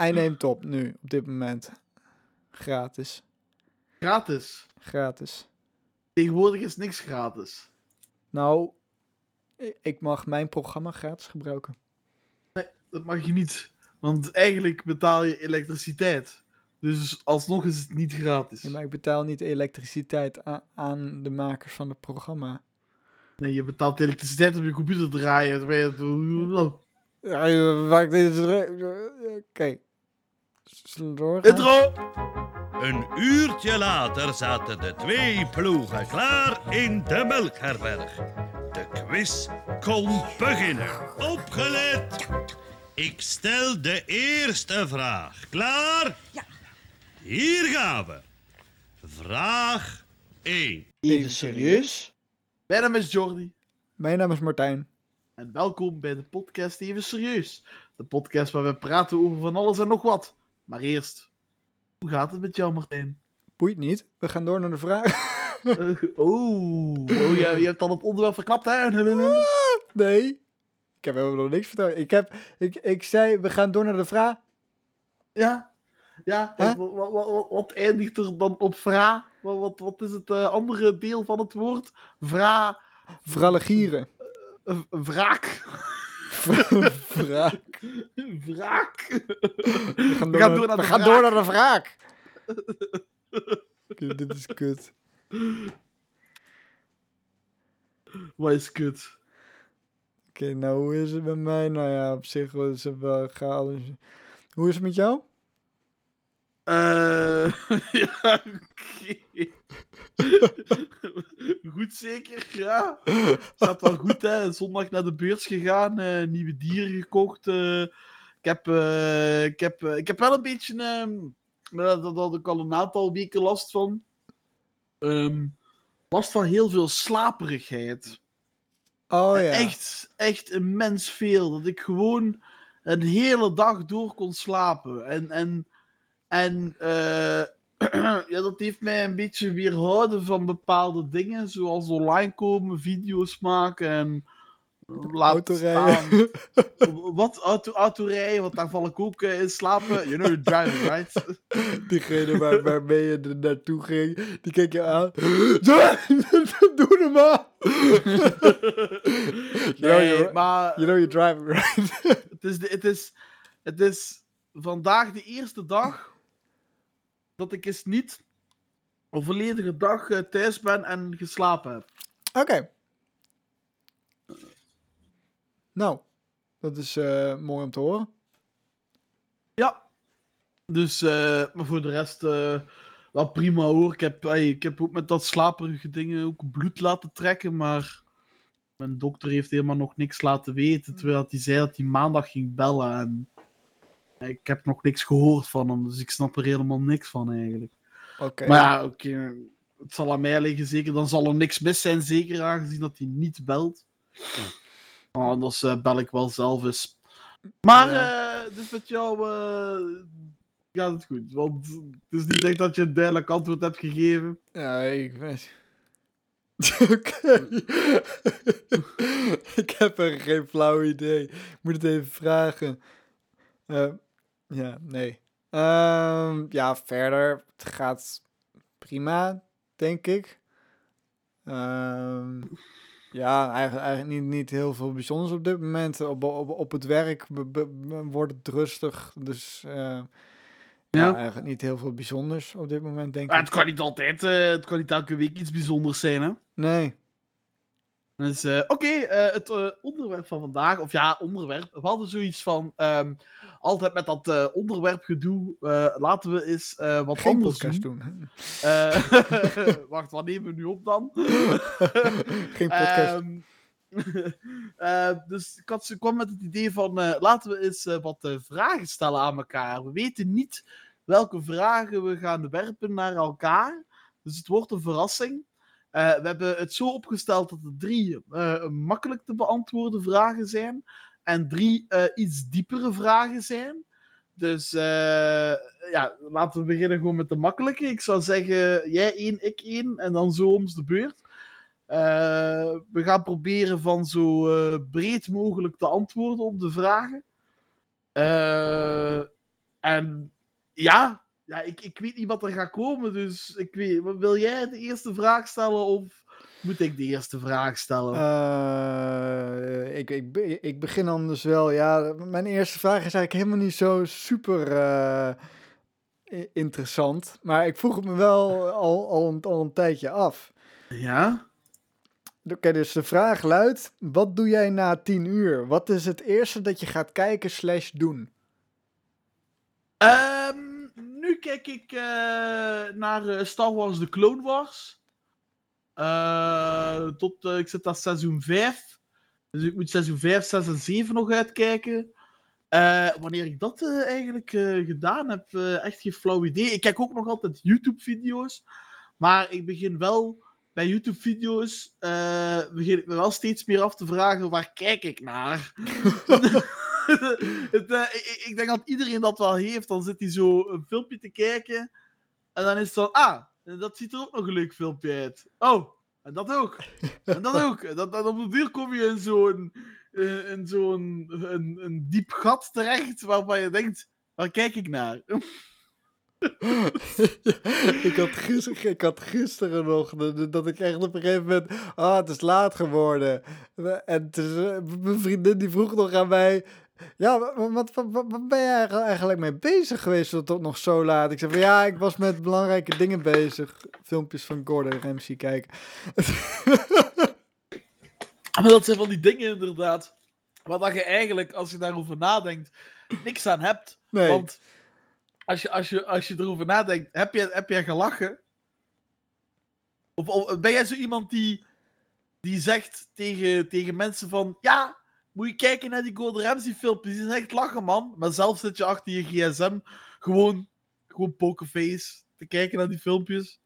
Hij neemt op nu, op dit moment. Gratis. Gratis. Gratis. Tegenwoordig is niks gratis. Nou, ik mag mijn programma gratis gebruiken. Dat mag je niet. Want eigenlijk betaal je elektriciteit. Dus alsnog is het niet gratis. Maar ik betaal niet elektriciteit aan de makers van het programma. Nee, je betaalt elektriciteit op je computer draaien. terwijl je- Ja, Oké. Zullen we doorgaan? Intro! Een uurtje later zaten de twee ploegen klaar in de melkherberg. De quiz kon beginnen. Opgelet! Ik stel de eerste vraag. Klaar? Ja. Hier gaan we. Vraag 1. Even serieus? Mijn naam is Jordi. Mijn naam is Martijn. En welkom bij de podcast Even Serieus. De podcast waar we praten over van alles en nog wat. Maar eerst, hoe gaat het met jou Martijn? Boeit niet. We gaan door naar de vraag. Eh, oh, oh ja, je hebt al het onderwerp verklapt hè? Nee. Ik heb helemaal nog niks verteld. Ik, heb, ik, ik zei, we gaan door naar de vraag. Ja, ja. Wat, wat, wat, wat eindigt er dan op vra? Wat, wat, wat is het eh, andere deel van het woord? Vra, Vraligieren. eh, wraak. Vraag. Wraak. We gaan We door, gaan naar, door naar we de gaan door naar de vraag. Oké, dit is kut. Wat is kut? Oké, nou hoe is het met mij? Nou ja, op zich is het wel gaal. Hoe is het met jou? Eh, ja, oké. goed zeker, ja. Gaat wel goed, hè. Zondag naar de beurs gegaan, eh, nieuwe dieren gekocht. eh. ik, heb, ik, heb, ik heb wel een beetje, ehm, dat, dat had ik al een aantal weken last van. Ehm, last van heel veel slaperigheid. Oh ja. Echt, echt immens veel. Dat ik gewoon een hele dag door kon slapen. En, en, en eh, ja, dat heeft mij een beetje weerhouden van bepaalde dingen. Zoals online komen, video's maken en. Autorijden. Wat? Auto, autorijden, want daar val ik ook eh, in slapen. You know you're driving, right? Diegene waar, waarmee je er naartoe ging, die keek je aan. Doe hem maar. you, know Nee, maar... you know you're driving, right? Het is, de- het, is, het is vandaag de eerste dag dat ik eens niet een volledige dag eh, thuis ben en geslapen heb. Oké. Nou, dat is eh, mooi om te horen. Ja. Dus, eh, maar voor de rest, eh, wel prima hoor. Ik heb, ik heb ook met dat slaperige dingen ook bloed laten trekken, maar mijn dokter heeft helemaal nog niks laten weten. Terwijl hij zei dat hij maandag ging bellen en ik heb nog niks gehoord van hem, dus ik snap er helemaal niks van eigenlijk. Oké. Maar ja, oké. Het zal aan mij liggen, zeker. Dan zal er niks mis zijn, zeker aangezien dat hij niet belt. Oh, anders eh, bel ik wel zelf eens. Maar, eh, dus met jou eh, gaat het goed. Want het is niet echt dat je een duidelijk antwoord hebt gegeven. Ja, ik weet. Oké. ik heb er geen flauw idee. Ik moet het even vragen. Ja, nee. Ehm, ja, verder. Het gaat prima, denk ik. Ehm, ja, eigenlijk, eigenlijk niet, niet heel veel bijzonders op dit moment. Op, op, op het werk be- be- be- wordt het rustig. Dus eh, ja. Ja. eigenlijk niet heel veel bijzonders op dit moment, denk Maar ik. het kan niet altijd, eh, het kan niet elke week iets bijzonders zijn, hè? Nee. Dus, eh, oké, het onderwerp van vandaag, of ja, onderwerp. We hadden zoiets van, ehm, altijd met dat eh onderwerpgedoe, eh, laten we eens eh, wat Geen anders podcast doen. doen. Wacht, wat nemen we nu op dan? Geen podcast. Ehm, eh, dus ik, had, ik kwam met het idee van, laten we eens wat vragen stellen aan elkaar. We weten niet welke vragen we gaan werpen naar elkaar. Dus het wordt een verrassing. We hebben het zo opgesteld dat er drie makkelijk te beantwoorden vragen zijn. En drie eh, iets diepere vragen zijn. Dus eh, ja, laten we beginnen gewoon met de makkelijke. Ik zou zeggen, jij één, ik één. En dan zo om de beurt. Eh, we gaan proberen van zo breed mogelijk te antwoorden op de vragen. En ja, ja ik, ik weet niet wat er gaat komen, dus ik weet, wil jij de eerste vraag stellen of moet ik de eerste vraag stellen? Eh, ik, ik, ik begin anders wel. Ja, mijn eerste vraag is eigenlijk helemaal niet zo super eh, interessant. Maar ik vroeg het me wel al, al, een, al een tijdje af. ja? Oké, dus de vraag luidt: wat doe jij na tien uur? Wat is het eerste dat je gaat kijken slash doen? Ehm, nu kijk ik eh, naar Star Wars The Clone Wars. Eh, tot, eh, ik zit aan seizoen 5. Dus ik moet seizoen 5, 6 en 7 nog uitkijken. Eh, wanneer ik dat eigenlijk gedaan heb, echt geen flauw idee. Ik kijk ook nog altijd YouTube-video's. Maar ik begin wel bij YouTube-video's begin ik me wel steeds meer af te vragen waar kijk ik naar. het, ik, ik denk dat iedereen dat wel heeft. Dan zit hij zo een filmpje te kijken. En dan is het van, ah, dat ziet er ook nog leuk filmpje uit. Oh, en dat ook. En dat ook. Dat, op de duur kom je in zo'n eh, in zo'n een, diep gat terecht waarvan je denkt, waar kijk ik naar? ik, had gisteren, ik had gisteren nog dat ik echt op een gegeven moment. Ah, het is laat geworden. En eh, mijn vriendin die vroeg nog aan mij. Ja, wa- wa- wat, wat, wat, ben jij eigenlijk- eigenlijk mee bezig geweest tot, tot nog zo laat? Ik zei van ja, ik was met belangrijke dingen bezig. Filmpjes van Gordon Ramsay kijken. Maar dat zijn van die dingen inderdaad, waar dat je eigenlijk, als je daarover nadenkt, niks aan hebt. Nee, Want als je, als, je, als je erover nadenkt, heb je, heb je gelachen? Of, of ben jij zo iemand die, die zegt tegen, tegen mensen van... Ja, moet je kijken naar die Gordon Ramsay filmpjes. Die zijn echt lachen, man. Maar zelf zit je achter je gsm gewoon, gewoon pokerface te kijken naar die filmpjes.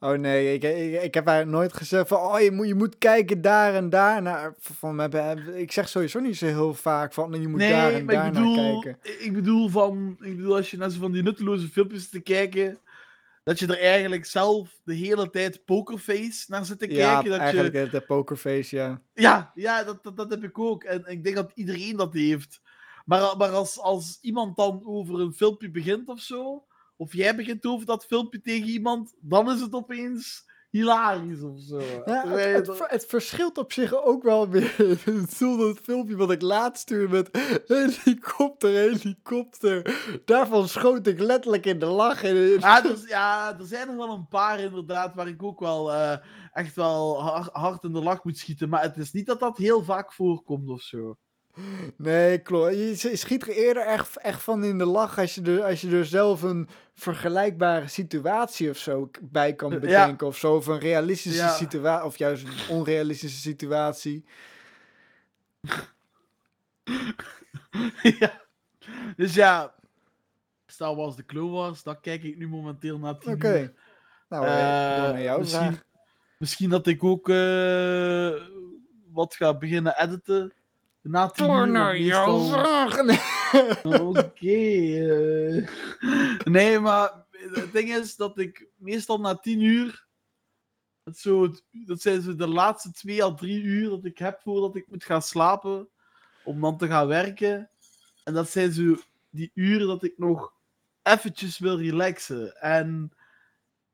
oh nee, ik, ik, ik heb haar nooit gezegd van, oh je moet, je moet kijken daar en daar. naar van, me- ik zeg sowieso niet zo heel vaak van, je moet daar en daar naar kijken. ik bedoel van, ik bedoel als je naar zo van die nutteloze filmpjes te kijken, dat je er eigenlijk zelf de hele tijd pokerface naar zit te Ja, kijken. Dat eigenlijk je, de, pokerface, ja. ja, ja dat, dat, dat heb ik ook. En ik denk dat iedereen dat heeft. Maar, maar als, als iemand dan over een filmpje begint of zo, of jij begint over dat filmpje tegen iemand, dan is het opeens hilarisch of zo. Ja, het, verschilt op zich ook wel weer. Zonder het filmpje wat ik laatst stuurde met helikopter, helikopter. Daarvan schoot ik letterlijk in de lach. En, Ja, dus, ja, er zijn er wel een paar inderdaad waar ik ook wel eh, echt wel har- hard in de lach moet schieten. Maar het is niet dat dat heel vaak voorkomt of zo. Nee, klopt. Je schiet er eerder echt, echt van in de lach als je, er, als je er zelf een vergelijkbare situatie of zo bij kan Ja. bedenken. Of zo, of een realistische Ja. situatie, of juist een onrealistische situatie. ja. Dus ja, Star Wars The Clone Wars, dat kijk ik nu momenteel naar Oké. Nou, uh, naar jouw misschien, vraag. misschien dat ik ook eh, wat ga beginnen editen. Na tien uur. Nee. Oké. Nee, maar het ding is dat ik meestal na tien uur. Dat, zo het- dat zijn zo de laatste twee à drie uur dat ik heb voordat ik moet gaan slapen. Om dan te gaan werken. En dat zijn zo die uren dat ik nog eventjes wil relaxen. En,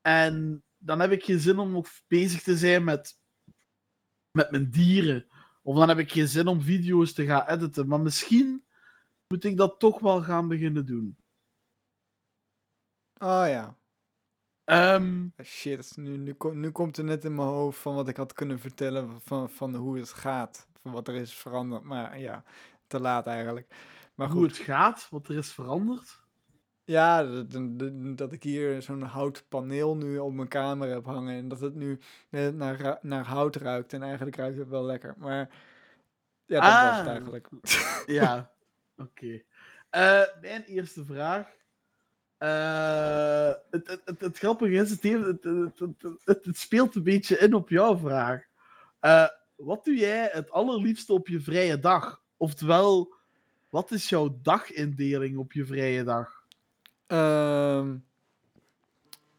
en dan heb ik geen zin om nog bezig te zijn met, met mijn dieren. Of dan heb ik geen zin om video's te gaan editen. Maar misschien moet ik dat toch wel gaan beginnen doen. Oh ja. Ehm, Shit, nu, nu, nu komt er net in mijn hoofd van wat ik had kunnen vertellen van, van hoe het gaat. Van wat er is veranderd. Maar ja, te laat eigenlijk. Maar hoe goed. het gaat, wat er is veranderd. Ja, dat, dat- dat ik hier zo'n houtpaneel nu op mijn kamer heb hangen. En dat het nu naar, naar hout ruikt. En eigenlijk ruikt het wel lekker. Maar ja, dat was het Ah. eigenlijk. Ja, oké. Eh, mijn eerste vraag. Eh, het, het, het, het grappige is, het, heeft- het, het, het, het, het speelt een beetje in op jouw vraag. Eh, wat doe jij het allerliefste op je vrije dag? Oftewel, wat is jouw dagindeling op je vrije dag? Ehm,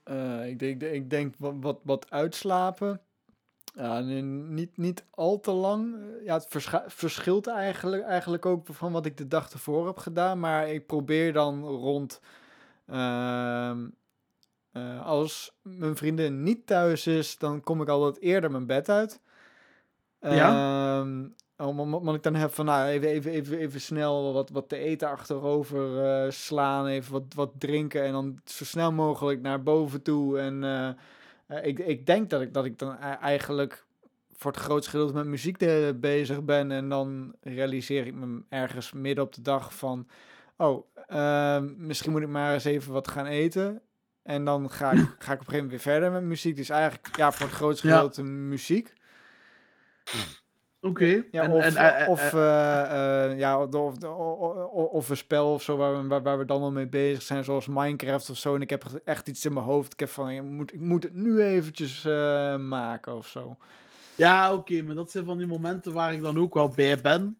eh, ik denk, ik denk wat, wat, wat uitslapen. Ja, niet, niet al te lang. Ja, het verschilt eigenlijk, eigenlijk ook van wat ik de dag ervoor heb gedaan. Maar ik probeer dan rond. ehm, eh, als mijn vriendin niet thuis is, dan kom ik altijd eerder mijn bed uit. Ja? Om- om- Omdat ik dan heb van, nou, even, even, even, even snel wat, wat te eten achterover eh, slaan, even wat, wat drinken en dan zo snel mogelijk naar boven toe. En eh, eh, ik, ik denk dat ik, dat ik dan e- eigenlijk voor het grootste gedeelte met muziek de- bezig ben en dan realiseer ik me ergens midden op de dag van, oh, ehm, misschien moet ik maar eens even wat gaan eten. En dan ga ik, ga ik op een gegeven moment weer verder met muziek. Dus eigenlijk, ja, voor het grootste Ja. gedeelte muziek. Oké. Ja, of, eh, eh, of, eh, ja, of, of, of, of een spel of zo waar we, waar, waar we dan al mee bezig zijn, zoals Minecraft of zo. En ik heb echt iets in mijn hoofd. Ik heb van, ik moet, ik moet het nu eventjes maken of zo. Ja, oké, maar dat zijn van die momenten waar ik dan ook wel bij ben.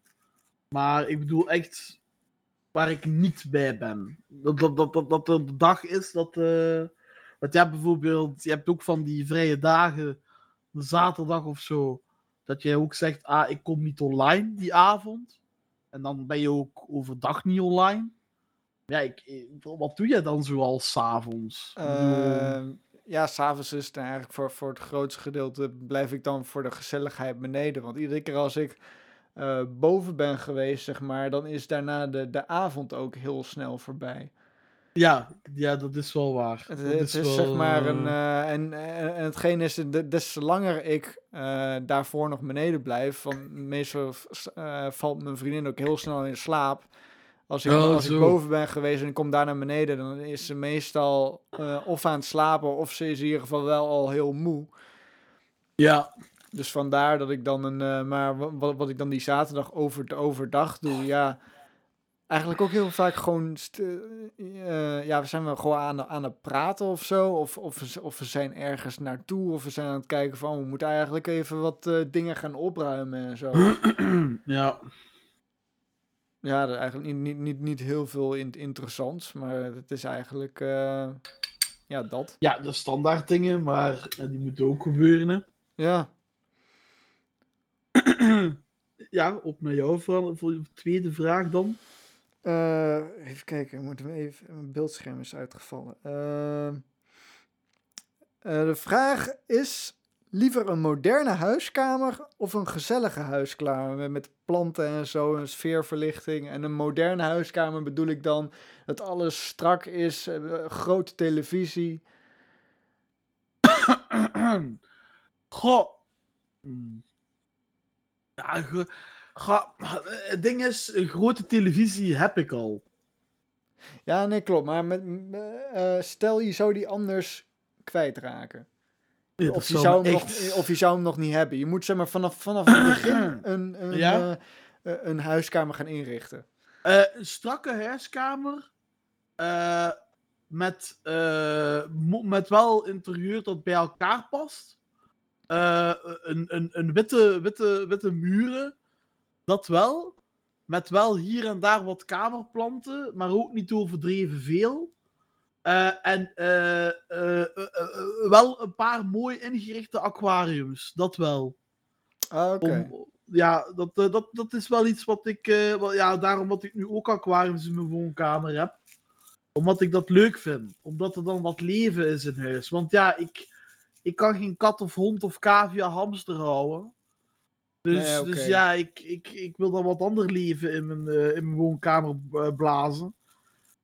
Maar ik bedoel echt waar ik niet bij ben. Dat dat, dat, dat, dat er de dag is dat. eh want je hebt bijvoorbeeld, je hebt ook van die vrije dagen, zaterdag of zo, dat je ook zegt, ah, ik kom niet online die avond. En dan ben je ook overdag niet online. Ja, ik, ik- wat doe je dan zoal s'avonds? Ehm, ja, s'avonds is het eigenlijk voor, voor het grootste gedeelte blijf ik dan voor de gezelligheid beneden. Want iedere keer als ik eh, boven ben geweest, zeg maar, dan is daarna de, de avond ook heel snel voorbij. Ja, ja, dat is wel waar. Het, Dat het is, wel, zeg maar een. eh, eh, en, en, en hetgeen is, de- des langer ik eh, daarvoor nog beneden blijf, van meestal eh, valt mijn vriendin ook heel snel in slaap. Als ik, Oh, als ik boven ben geweest en ik kom daar naar beneden, dan is ze meestal eh, of aan het slapen of ze is in ieder geval wel al heel moe. Ja, Dus vandaar dat ik dan een. eh, maar wa- wat, wat ik dan die zaterdag over, overdag doe, ja. Eigenlijk ook heel vaak gewoon. st- eh, ja, we zijn wel gewoon aan, aan het praten of zo. Of, of, of we zijn ergens naartoe. Of we zijn aan het kijken van. We moeten eigenlijk even wat eh, dingen gaan opruimen en zo. ja. ja, eigenlijk niet, niet, niet, niet heel veel in, interessants. Maar het is eigenlijk. eh, ja, dat. Ja, de standaard dingen, maar eh, die moeten ook gebeuren. hè. Ja. ja, op naar jou voor, voor de tweede vraag dan. Eh, even kijken, moeten we even. Mijn beeldscherm is uitgevallen. Ehm, eh, de vraag is: liever een moderne huiskamer of een gezellige huiskamer met, planten en zo, een sfeerverlichting. En een moderne huiskamer bedoel ik dan dat alles strak is, eh, grote televisie. Goh. Hmm. Ja, ga- het ding is, een grote televisie heb ik al. Ja, nee, klopt. Maar met, eh, stel je zou die anders kwijtraken. Ja, of, je zou hem echt- nog, of je zou hem nog niet hebben. Je moet zeg maar vanaf, vanaf het begin een, een, Ja? eh, eh, een huiskamer gaan inrichten. Een strakke huiskamer. met, met wel interieur dat bij elkaar past. Een, een, een witte, witte, witte muren. Dat wel. Met wel hier en daar wat kamerplanten. Maar ook niet overdreven veel. Eh, en eh, eh, wel een paar mooi ingerichte aquariums. Dat wel. Ah, Oké. Ja, dat, dat, dat is wel iets wat ik. wel, ja, daarom dat ik nu ook aquariums in mijn woonkamer heb. Omdat ik dat leuk vind. Omdat er dan wat leven is in huis. Want ja, ik, ik kan geen kat of hond of cavia hamster houden. Dus, Nee, dus ja, ik, ik, ik wil dan wat ander leven in mijn, eh, in mijn woonkamer eh, blazen.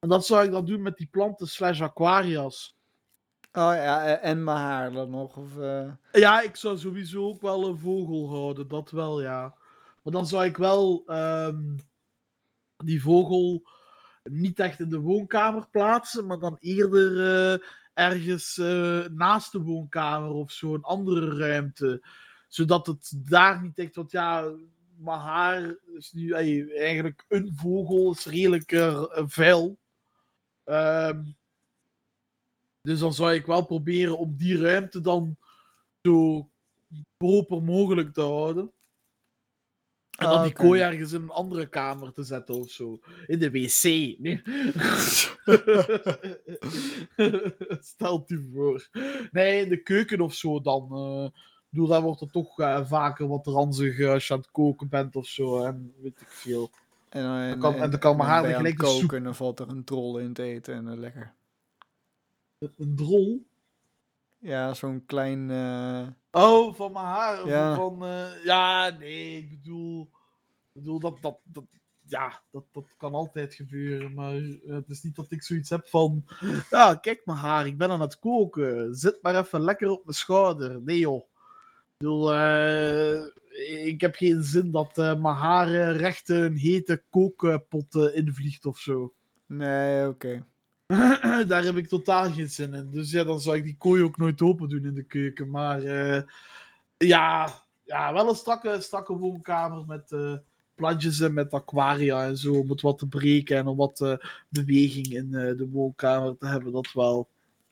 En dat zou ik dan doen met die planten slash aquaria's. Oh ja, eh, en mijn haar dan nog. Of, eh, Ja, ik zou sowieso ook wel een vogel houden, dat wel, ja. Maar dan zou ik wel ehm, die vogel niet echt in de woonkamer plaatsen, maar dan eerder ergens naast de woonkamer of zo, een andere ruimte. Zodat het daar niet echt, want ja, mijn haar is nu eigenlijk een vogel, is redelijk eh, vuil. Ehm, dus dan zou ik wel proberen om die ruimte dan zo proper mogelijk te houden. En dan Ah, die kooi ergens in een andere kamer te zetten of zo. In de wc. Nee. Stelt u voor. Nee, in de keuken of zo dan. Eh, bedoel, daar wordt er toch eh, vaker wat ranzig eh, als je aan het koken bent of zo. En weet ik veel. En, dan- en, kan- en dan kan mijn haar gelijk het soep- koken en dan valt er een troll in te eten en dan lekker. Een drol. Ja, zo'n klein... eh, Oh, van mijn haar. Ja. Van, eh, ja, nee, ik bedoel, ik bedoel dat, dat, dat, ja, dat, dat kan altijd gebeuren. Maar eh, het is niet dat ik zoiets heb van, ja, kijk mijn haar, ik ben aan het koken. Zit maar even lekker op mijn schouder. Nee joh. Ik bedoel, eh, ik heb geen zin dat eh, mijn haar recht een hete kookpot eh, invliegt of zo. Nee, oké. Daar heb ik totaal geen zin in. Dus ja, dan zou ik die kooi ook nooit open doen in de keuken. Maar ja, ja, wel een strakke, strakke woonkamer met plantjes en met aquaria en zo. Om het wat te breken en om wat beweging in de woonkamer te hebben. Dat wel.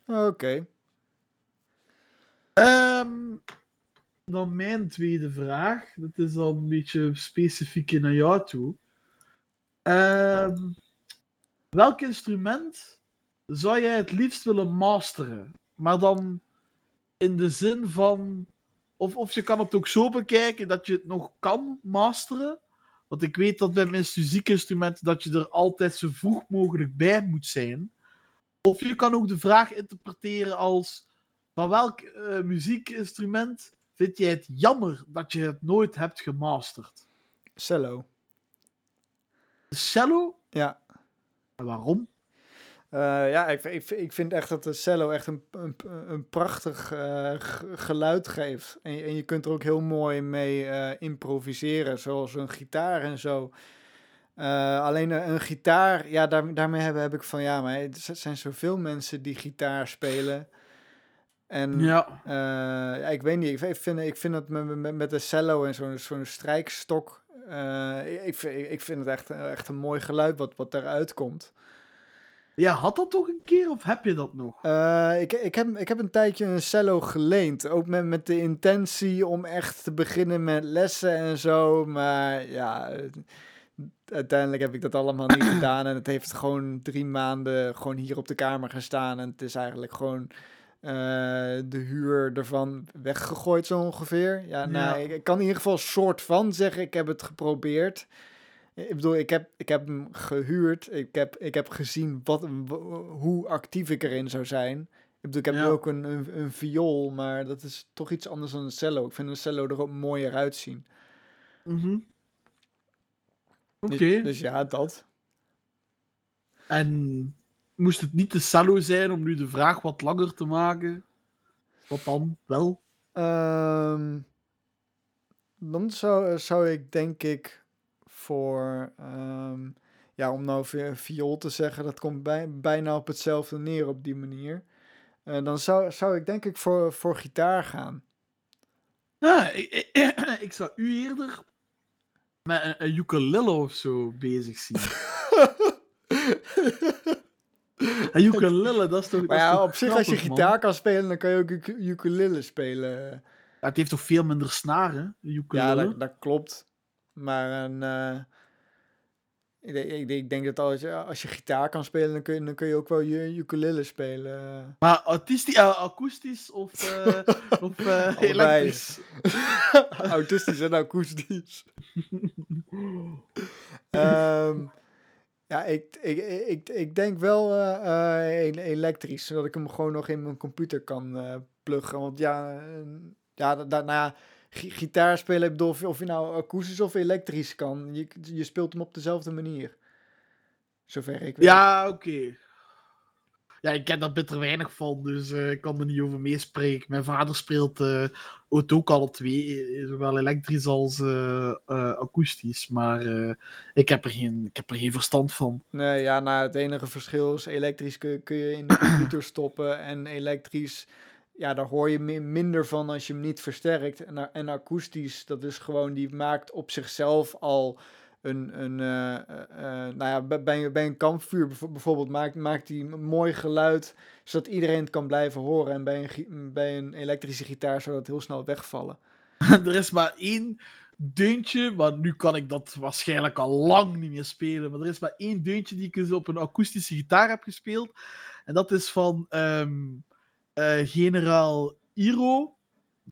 Oké. Ehm, dan mijn tweede vraag. Dat is dan een beetje specifiek naar jou toe. Ehm, welk instrument zou jij het liefst willen masteren? Maar dan in de zin van. Of, of je kan het ook zo bekijken dat je het nog kan masteren. Want ik weet dat bij mijn muziekinstrumenten dat je er altijd zo vroeg mogelijk bij moet zijn. Of je kan ook de vraag interpreteren als: van welk eh, muziekinstrument vind jij het jammer dat je het nooit hebt gemasterd? Cello. Cello? Ja. En waarom? Eh, ja, ik, ik, ik vind echt dat de cello echt een, een, een prachtig eh, geluid geeft. En, je- en je kunt er ook heel mooi mee eh, improviseren, zoals een gitaar en zo. Alleen een, een gitaar, ja, daar, daarmee heb, heb ik van, ja, maar er zijn zoveel mensen die gitaar spelen. En Ja. eh, ja, ik weet niet, ik, vind, ik vind dat met, met, met de cello en zo'n zo'n strijkstok, eh, ik, vind, ik vind het echt, echt een mooi geluid wat, wat eruit komt. Ja, had dat toch een keer of heb je dat nog? Eh, ik, ik, heb, ik heb een tijdje een cello geleend. Ook met, met de intentie om echt te beginnen met lessen en zo. Maar ja, uiteindelijk heb ik dat allemaal niet gedaan. En het heeft gewoon drie maanden gewoon hier op de kamer gestaan. En het is eigenlijk gewoon eh, de huur ervan weggegooid zo ongeveer. Ja, nou, Ja. ik, ik kan in ieder geval soort van zeggen, ik heb het geprobeerd. Ik bedoel, ik heb, ik heb hem gehuurd. Ik heb, ik heb gezien wat, hoe actief ik erin zou zijn. Ik bedoel, ik heb nu ook een, een, een viool, maar dat is toch iets anders dan een cello. Ik vind een cello er ook mooier uitzien. Mhm. Oké. Dus, dus ja, dat. En moest het niet de cello zijn om nu de vraag wat langer te maken? Wat dan wel? Ehm, dan zou, zou ik denk ik voor, ehm, ja, om nou viool te zeggen, dat komt bij, bijna op hetzelfde neer op die manier. Eh, dan zou, zou ik denk ik voor, voor gitaar gaan. Ja, ik, ik, ik zou u eerder met een, een ukulele of zo bezig zien. Een ukulele, dat is toch. Maar ja, toch op zich, als je man? gitaar kan spelen, dan kan je ook uk- ukulele spelen. Ja, het heeft toch veel minder snaren, Ja, dat, dat klopt. Maar een, eh, ik, denk- ik, denk- dat als je, als je gitaar kan spelen, dan kun je, dan kun je ook wel je ukulele spelen. Maar autistisch, eh, akoestisch of, eh, of elektrisch? Autistisch en akoestisch. Ehm, ja, ik, ik, ik, ik denk wel eh, eh, elektrisch, zodat ik hem gewoon nog in mijn computer kan eh pluggen. Want ja, ja, da- da- nou gitaar spelen, ik bedoel, of, of je nou akoestisch of elektrisch kan, je, je speelt hem op dezelfde manier. Zover ik weet. Ja, oké. Ja, ik ken daar bitter weinig van, dus eh, ik kan er niet over meespreken. Mijn vader speelt eh het ook alle twee, eh, zowel elektrisch als eh, eh, akoestisch. Maar eh, ik, heb er geen, ik heb er geen verstand van. Nee, ja, nou, het enige verschil is elektrisch kun, je- kun je in de computer stoppen en elektrisch, ja, daar hoor je mi- minder van als je hem niet versterkt. En, en akoestisch, dat is gewoon, die maakt op zichzelf al een, een eh, eh, eh, nou ja, bij- bij, een- kampvuur bijvo- bijvoorbeeld maakt, maakt die een mooi geluid, zodat iedereen het kan blijven horen. En bij een, bij een elektrische gitaar zou dat heel snel wegvallen. er is maar één deuntje, maar nu kan ik dat waarschijnlijk al lang niet meer spelen. Maar er is maar één deuntje die ik eens op een akoestische gitaar heb gespeeld. En dat is van ehm, eh, generaal Iro.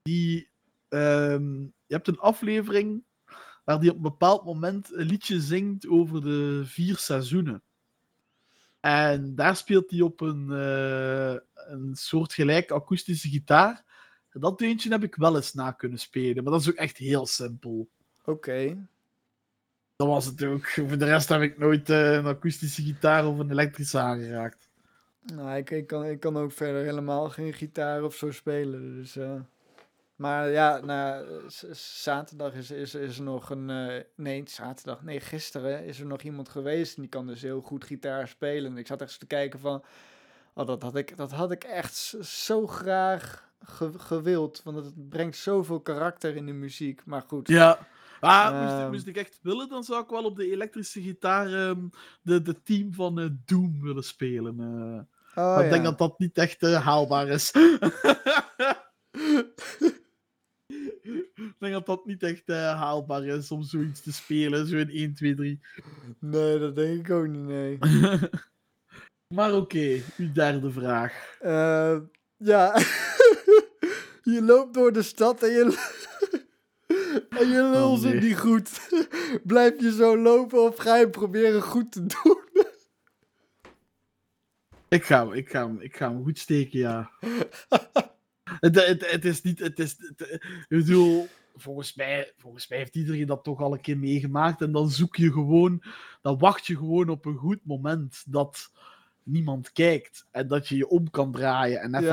Die ehm, je hebt een aflevering waar hij op een bepaald moment een liedje zingt over de vier seizoenen. En daar speelt hij op een, eh een soort gelijk akoestische gitaar. Dat deuntje heb ik wel eens na kunnen spelen, maar dat is ook echt heel simpel. Oké. Dat was het ook. Voor de rest heb ik nooit eh, een akoestische gitaar of een elektrische aangeraakt. Nou, ik, ik, kan, ik kan ook verder helemaal geen gitaar of zo spelen. Dus, eh. Maar ja, nou, z- z- zaterdag is, is, is er nog een. eh, nee, zaterdag. Nee, gisteren is er nog iemand geweest. En die kan dus heel goed gitaar spelen. En ik zat echt eens te kijken van. Oh, dat had ik, dat had ik echt zo graag ge- gewild. Want het brengt zoveel karakter in de muziek. Maar goed. Ja. Ah, moest, ik, Ehm. moest ik echt willen, dan zou ik wel op de elektrische gitaar ehm, de, de team van eh, Doom willen spelen. eh. Oh, maar ik denk dat dat niet echt eh, haalbaar is. ik denk dat dat niet echt eh, haalbaar is om zoiets te spelen. Zo in 1, 2, 3. Nee, dat denk ik ook niet, nee. maar oké, uw derde vraag. Eh, ja. je loopt door de stad en je, en je lul Oh, zit nee. niet goed. Blijf je zo lopen of ga je proberen goed te doen? Ik ga, ik ga, ik ga hem goed steken, ja. Het, het, het is niet. Het is, het- ik bedoel, volgens mij, volgens mij heeft iedereen dat toch al een keer meegemaakt. En dan zoek je gewoon. Dan wacht je gewoon op een goed moment dat niemand kijkt. En dat je je om kan draaien. En even.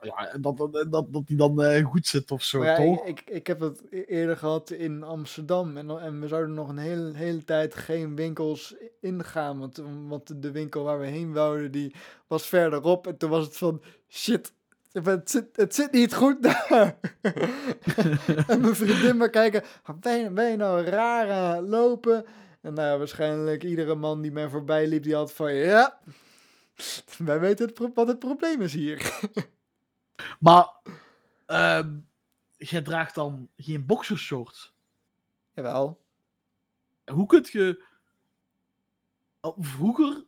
Ja. En dat, dat, dat, dat die dan eh, goed zit of zo, ja, toch? ik, ik, ik heb het e- eerder gehad in Amsterdam. En, en we zouden nog een hele, hele tijd geen winkels ingaan. Want, want de winkel waar we heen wouden, die was verderop. En toen was het van, shit, het zit, het zit niet goed daar. en mijn vriendin maar kijken, "Wat ben je, ben je nou raar aan het lopen? En nou ja, waarschijnlijk iedere man die mij voorbij liep, die had van, ja, wij weten het, wat het probleem is hier. Maar. ehm jij draagt dan geen boxershorts. Jawel. Hoe kun je. Vroeger.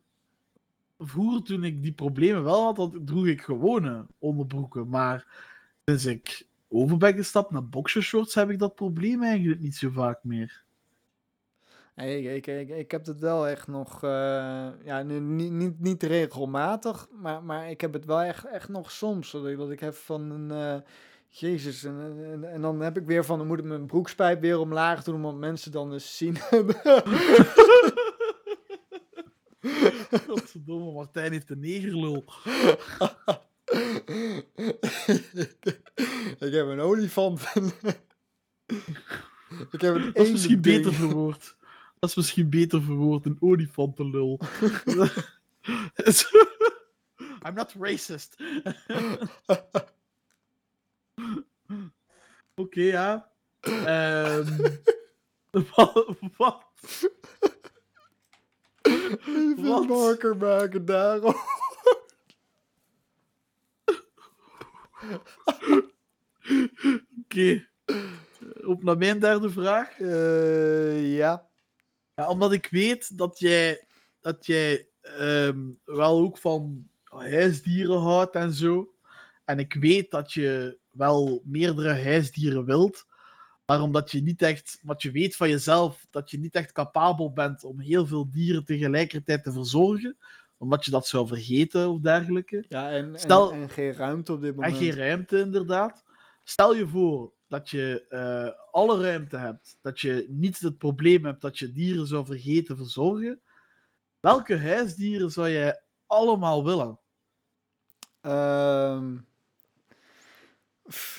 Vroeger, toen ik die problemen wel had, dan droeg ik gewone onderbroeken. Maar sinds ik over ben gestapt naar boxershorts, heb ik dat probleem eigenlijk niet zo vaak meer. Nee, ik, ik, ik, ik heb het wel echt nog, eh, ja, nu, niet, niet, niet regelmatig, maar, maar ik heb het wel echt, echt nog soms. Dat ik, dat heb van een, eh, jezus, en, en, en dan heb ik weer van, dan moet ik mijn broekspijp weer omlaag doen, omdat mensen dan eens zien. Godverdomme, Martijn heeft een negerlul. ik heb een olifant. ik heb een Dat is misschien eendending. beter verwoord. Dat is misschien beter verwoord, een olifantenlul. I'm not racist. Oké, ja. Ehm, wat? Even marker maken daarom. Oké. Op naar mijn derde vraag. Eh, ja. Ja, omdat ik weet dat jij, dat jij ehm, wel ook van huisdieren houdt en zo. En ik weet dat je wel meerdere huisdieren wilt. Maar omdat je niet echt, wat je weet van jezelf, dat je niet echt capabel bent om heel veel dieren tegelijkertijd te verzorgen. Omdat je dat zou vergeten of dergelijke. Ja, en, en- Stel- en, geen ruimte op dit En moment. geen ruimte, inderdaad. Stel je voor dat je eh, alle ruimte hebt, dat je niet het probleem hebt dat je dieren zou vergeten verzorgen. Welke huisdieren zou jij allemaal willen? Ehm,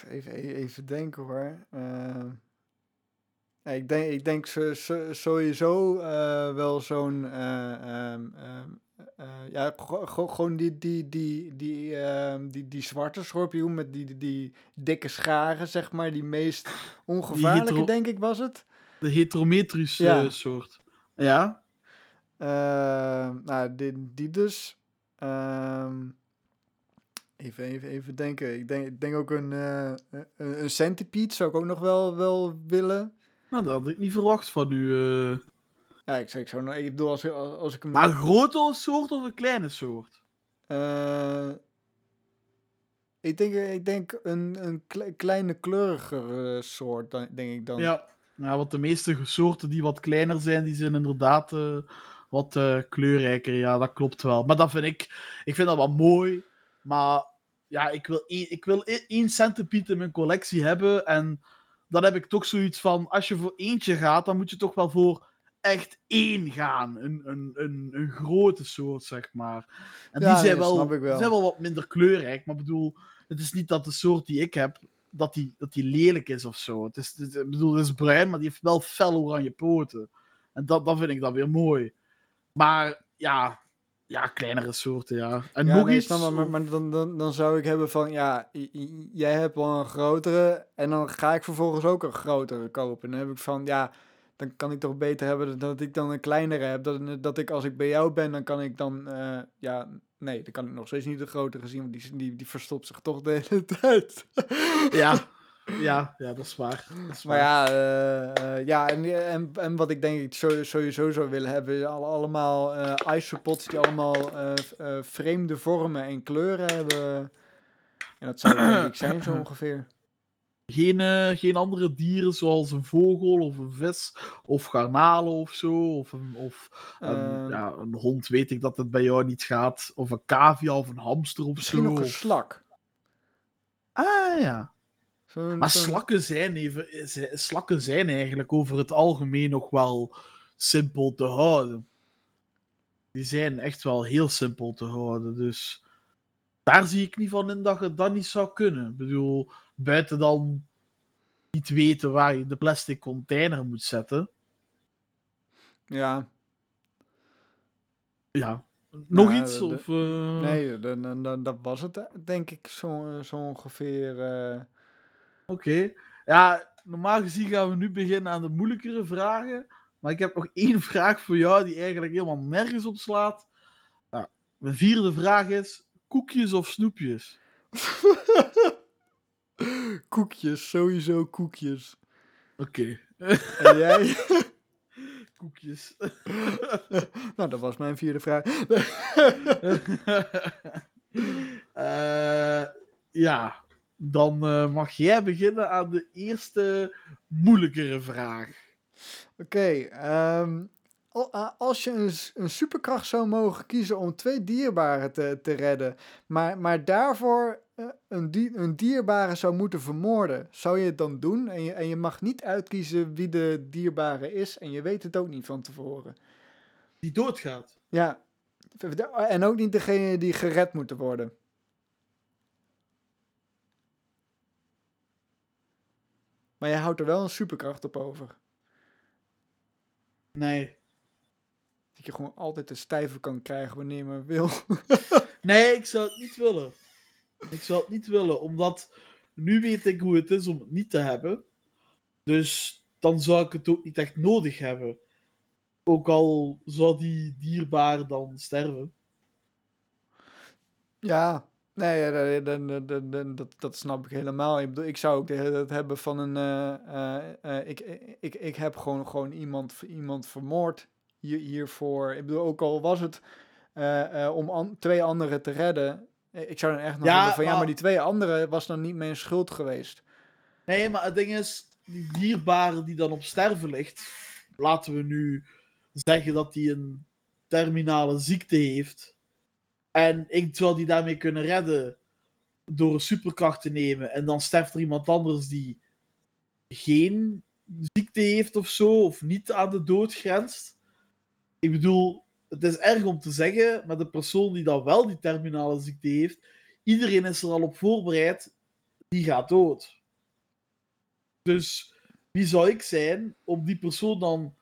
even, even denken hoor. Ja, ik denk, ik denk sowieso eh, wel zo'n. eh, eh, ja, gewoon die, die, die, die, ehm, die, die zwarte schorpioen met die, die, die dikke scharen, zeg maar. Die meest ongevaarlijke, denk ik, was het. De Ja. eh, soort. Ja? Nou, die, die dus. Even, even, even denken. Ik denk, ik denk ook een, eh, een, een centipede zou ik ook nog wel, wel willen. Nou, dat had ik niet verwacht van u. eh. Ja, ik, ik zou nog, ik bedoel, als, ik- als ik hem... Maar een grote soort of een kleine soort? eh, Ik denk, ik denk een, een kle- kleine kleurigere soort, dan- denk ik dan. Ja. ja, want de meeste soorten die wat kleiner zijn, die zijn inderdaad wat kleurrijker. Ja, dat klopt wel. Maar dat vind ik, ik vind dat wel mooi. Maar ja, ik wil, één, ik wil één- centipede in mijn collectie hebben. En dan heb ik toch zoiets van, als je voor eentje gaat, dan moet je toch wel voor echt één gaan. Een, een, een, een grote soort, zeg maar. En Ja, die zijn nee, wel, wel. die zijn wel wat minder kleurrijk. Maar bedoel, het is niet dat de soort die ik heb, dat die, dat die lelijk is of zo. Het is, het, ik bedoel, het is bruin, maar die heeft wel fel oranje poten. En dat, dat vind ik dan weer mooi. Maar ja, ja kleinere soorten, ja. En Ja, nog nee, iets. maar, maar, maar dan, dan, dan zou ik hebben van, ja, jij hebt wel een grotere en dan ga ik vervolgens ook een grotere kopen. Dan heb ik van, ja, dan kan ik toch beter hebben dat ik dan een kleinere heb. Dat, dat ik als ik bij jou ben, dan kan ik dan, eh, ja, nee, dan kan ik nog steeds niet de grotere zien, want die, die, die verstopt zich toch de hele tijd. Ja, ja, ja, dat is waar. Dat is Maar ja, eh, eh, ja en, en, en wat ik denk ik sowieso zou willen hebben, is al, allemaal eh isopods die allemaal vreemde vormen en kleuren hebben. En dat zou denk ik zijn zo ongeveer. Geen, geen andere dieren zoals een vogel of een vis of garnalen of zo. Of, een, of een, ja, een hond, weet ik dat het bij jou niet gaat. Of een cavia of een hamster of Misschien zo. nog een slak. Ah ja. Maar slakken zijn, even, z- slakken zijn eigenlijk over het algemeen nog wel simpel te houden. Die zijn echt wel heel simpel te houden. Dus daar zie ik niet van in dat je dat niet zou kunnen. Ik bedoel, buiten dan niet weten waar je de plastic container moet zetten. Ja, Ja. Nog iets? de- Of, eh, nee, dan, dan, dat was het eh, denk ik zo, zo ongeveer. eh. Oké. Ja, normaal gezien gaan we nu beginnen aan de moeilijkere vragen. Maar ik heb nog één vraag voor jou die eigenlijk helemaal nergens op slaat. Nou, mijn vierde vraag is: koekjes of snoepjes? koekjes, sowieso koekjes. Oké. En jij? koekjes. nou, dat was mijn vierde vraag. Eh, ja, dan eh, mag jij beginnen aan de eerste moeilijkere vraag. Oké, ehm, a- als je een, superkracht zou mogen kiezen om twee dierbaren te, te redden, maar, maar daarvoor eh, een, een dierbare zou moeten vermoorden, zou je het dan doen? En je, en je mag niet uitkiezen wie de dierbare is en je weet het ook niet van tevoren. Die doodgaat. Ja, en ook niet degene die gered moeten worden. Maar je houdt er wel een superkracht op over. Nee. Dat je gewoon altijd de stijve kan krijgen wanneer je maar wil. Nee, ik zou het niet willen. Ik zou het niet willen, omdat nu weet ik hoe het is om het niet te hebben. Dus dan zou ik het ook niet echt nodig hebben. Ook al zou die dierbare dan sterven. Ja, nee, dat- dat, dat, dat, snap ik helemaal. Ik bedoel, ik zou ook tijd hebben van een... eh, eh, eh, ik, ik, ik heb gewoon, gewoon iemand, iemand vermoord hier, hiervoor. Ik bedoel, ook al was het om an- twee anderen te redden... Ik zou dan echt nog Ja, hebben van, ja, maar- die twee anderen was dan niet mijn schuld geweest. Nee, maar het ding is, die dierbare die dan op sterven ligt, laten we nu zeggen dat hij een terminale ziekte heeft. En ik zou die daarmee kunnen redden door een superkracht te nemen. En dan sterft er iemand anders die geen ziekte heeft of zo, of niet aan de dood grenst. Ik bedoel, het is erg om te zeggen, maar de persoon die dan wel die terminale ziekte heeft, iedereen is er al op voorbereid, die gaat dood. Dus wie zou ik zijn om die persoon dan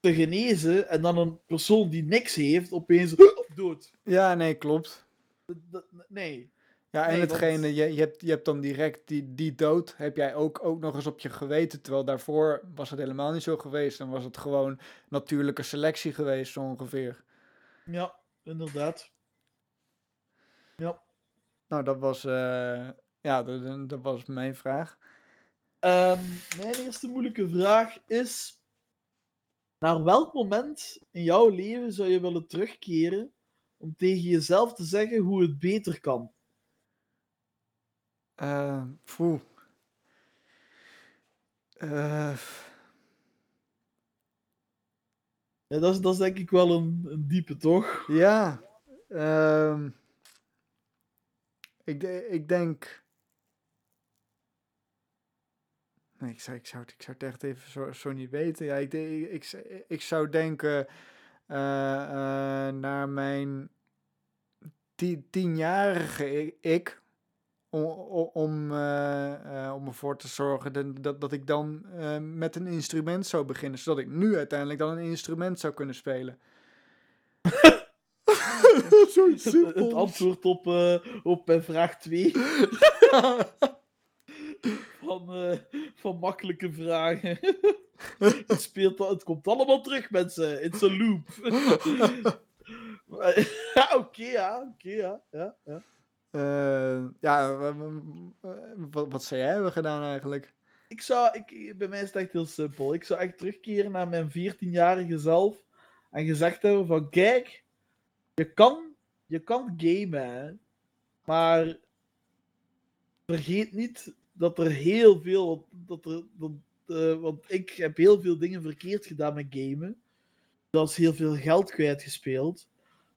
te genezen en dan een persoon die niks heeft opeens Ja, nee, klopt. Nee. Ja, en Nee, want- hetgene, je, je, hebt, je hebt dan direct die, die dood, heb jij ook, ook nog eens op je geweten. Terwijl daarvoor was het helemaal niet zo geweest. Dan was het gewoon natuurlijke selectie geweest, zo ongeveer. Ja, inderdaad. Ja. Nou, dat was, eh, ja, dat, dat was mijn vraag. Ehm, mijn eerste moeilijke vraag is: naar welk moment in jouw leven zou je willen terugkeren om tegen jezelf te zeggen hoe het beter kan? Eh, Ja, dat, is, dat is denk ik wel een, een diepe, toch? ja. ehm, ik, ik denk. Nee, ik zou, ik, zou het, ik zou het echt even zo, zo niet weten. Ja, ik, ik, ik, ik zou denken naar mijn ti- tienjarige ik. Om, om, om, eh, eh, om ervoor te zorgen dat, dat, ik dan eh, met een instrument zou beginnen. Zodat ik nu uiteindelijk dan een instrument zou kunnen spelen. Zoiets Het, het antwoord op, eh, op mijn vraag 2 van, eh, van makkelijke vragen. het, speelt, al- het komt allemaal terug, mensen. It's a loop. Ja, oké, ja. Oké, ja. ja, ja. Eh, ja, wat, wat zou jij hebben gedaan eigenlijk? Ik zou, ik, bij mij is het echt heel simpel. Ik zou echt terugkeren naar mijn 14-jarige zelf en gezegd hebben van, kijk, je kan, je kan gamen, maar vergeet niet dat er heel veel, dat er, dat, eh, want ik heb heel veel dingen verkeerd gedaan met gamen. Zoals heel veel geld kwijtgespeeld.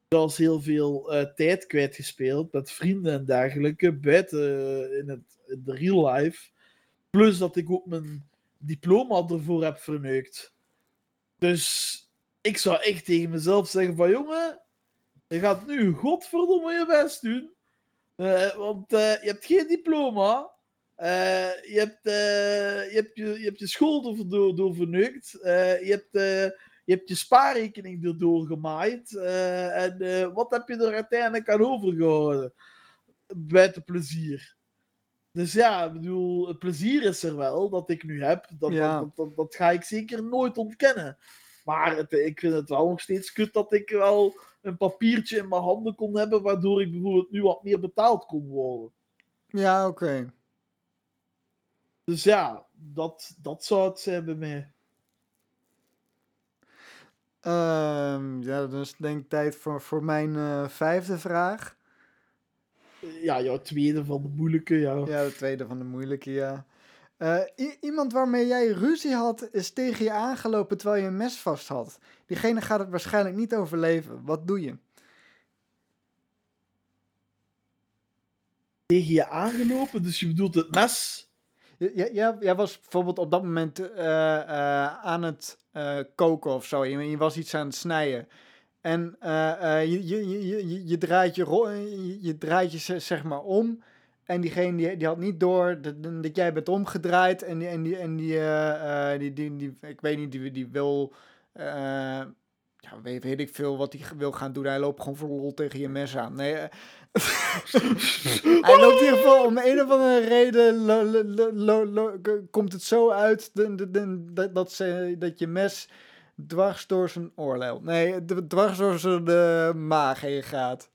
Zoals heel veel eh, tijd kwijtgespeeld met vrienden en dergelijke, buiten eh, in, het, de real life. Plus dat ik ook mijn diploma ervoor heb verneukt. Dus ik zou echt tegen mezelf zeggen van jongen, je gaat nu godverdomme je best doen. Want je hebt geen diploma. Eh, je, hebt, eh, je, hebt je, je hebt je school door, door verneukt. Eh, je, hebt, je hebt je spaarrekening erdoor gemaaid. En wat heb je er uiteindelijk aan overgehouden? Buiten plezier. Dus ja, ik bedoel, het plezier is er wel dat ik nu heb. Dat, Ja. dat, dat, dat ga ik zeker nooit ontkennen. Maar het, ik vind het wel nog steeds kut dat ik wel een papiertje in mijn handen kon hebben, waardoor ik bijvoorbeeld nu wat meer betaald kon worden. Ja, oké. Dus ja, dat, dat zou het zijn bij mij. Ehm, ja, het denk ik tijd voor, voor mijn eh, vijfde vraag. Ja, jouw tweede van de moeilijke, ja. Ja, de tweede van de moeilijke, ja. Eh, iemand waarmee jij ruzie had, is tegen je aangelopen terwijl je een mes vast had. Diegene gaat het waarschijnlijk niet overleven. Wat doe je? Tegen je aangelopen, dus je bedoelt het mes. Jij, jij was bijvoorbeeld op dat moment eh, eh, aan het eh, koken of zo. Je, was iets aan het snijden. En je, je, je, je, draait je, je, draait je ze- zeg maar om. En diegene die, die had niet door dat, dat jij bent omgedraaid. En die, en die, en die, die, die, die, ik weet niet, die, die wil, ja, weet, weet ik veel wat hij wil gaan doen. Hij loopt gewoon voor lol tegen je mes aan. Nee, eh, hij loopt in ieder geval om een of andere reden lo- lo- lo- komt het zo uit de- de- de- dat, dat, ze, dat je mes dwars door zijn oorlel. Nee, dwars door zijn eh, maag heen gaat.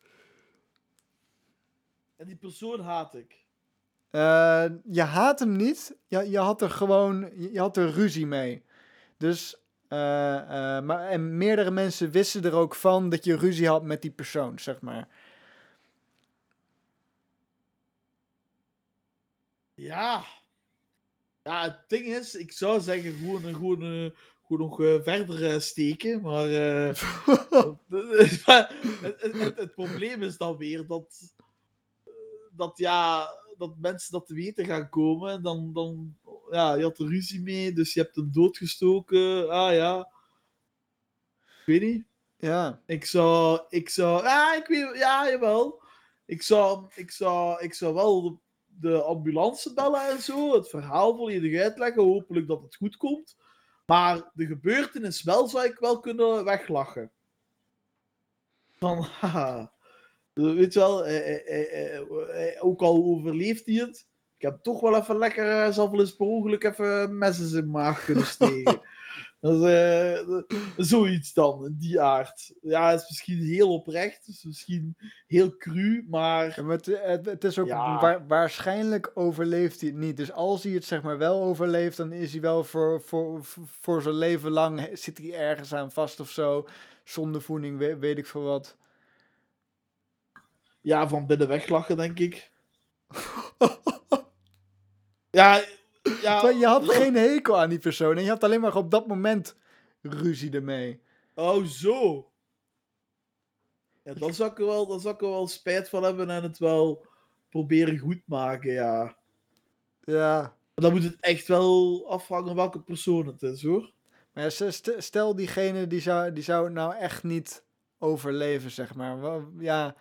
En die persoon haat ik. Eh, je haat hem niet. Je, je had er gewoon je, je had er ruzie mee. Dus, eh, eh, maar, en meerdere mensen wisten er ook van dat je ruzie had met die persoon, zeg maar. Ja. Ja, het ding is, ik zou zeggen gewoon, gewoon, eh, gewoon nog verder steken, maar... het, het, probleem is dan weer dat, dat, ja, dat mensen dat te weten gaan komen. En dan, dan, ja, je had er ruzie mee, dus je hebt hem doodgestoken. Ah ja. Ik weet niet. ja. Ik zou, ik zou, ja, ik weet, ja, jawel. Ik zou, ik zou, ik zou wel de, de ambulance bellen en zo, het verhaal volledig uitleggen, hopelijk dat het goed komt. Maar de gebeurtenis wel zou ik wel kunnen weglachen. Van, haha. Weet je wel, eh, eh, eh, eh, ook al overleeft hij het, ik heb toch wel even lekker, eh, zelf wel eens per ongeluk even messen in zijn maag kunnen steken. Dat is, eh, zoiets dan, die aard. Ja, het is misschien heel oprecht, het is misschien heel cru, maar Ja, maar het, is ook Ja. waarschijnlijk overleeft hij het niet. Dus als hij het zeg maar wel overleeft, dan is hij wel voor, voor, voor zijn leven lang zit hij ergens aan vast of zo. Zonder voeding, weet, weet ik veel wat. ja, van binnen weglachen, denk ik. Ja, ja. Je had geen hekel aan die persoon en je had alleen maar op dat moment ruzie ermee. Oh, zo. Ja, dan zou ik er wel, dan zou ik er wel spijt van hebben en het wel proberen goed maken, ja. Ja, Maar dan moet het echt wel afhangen welke persoon het is, hoor. maar ja, stel diegene die zou, die zou het nou echt niet overleven, zeg maar. Ja,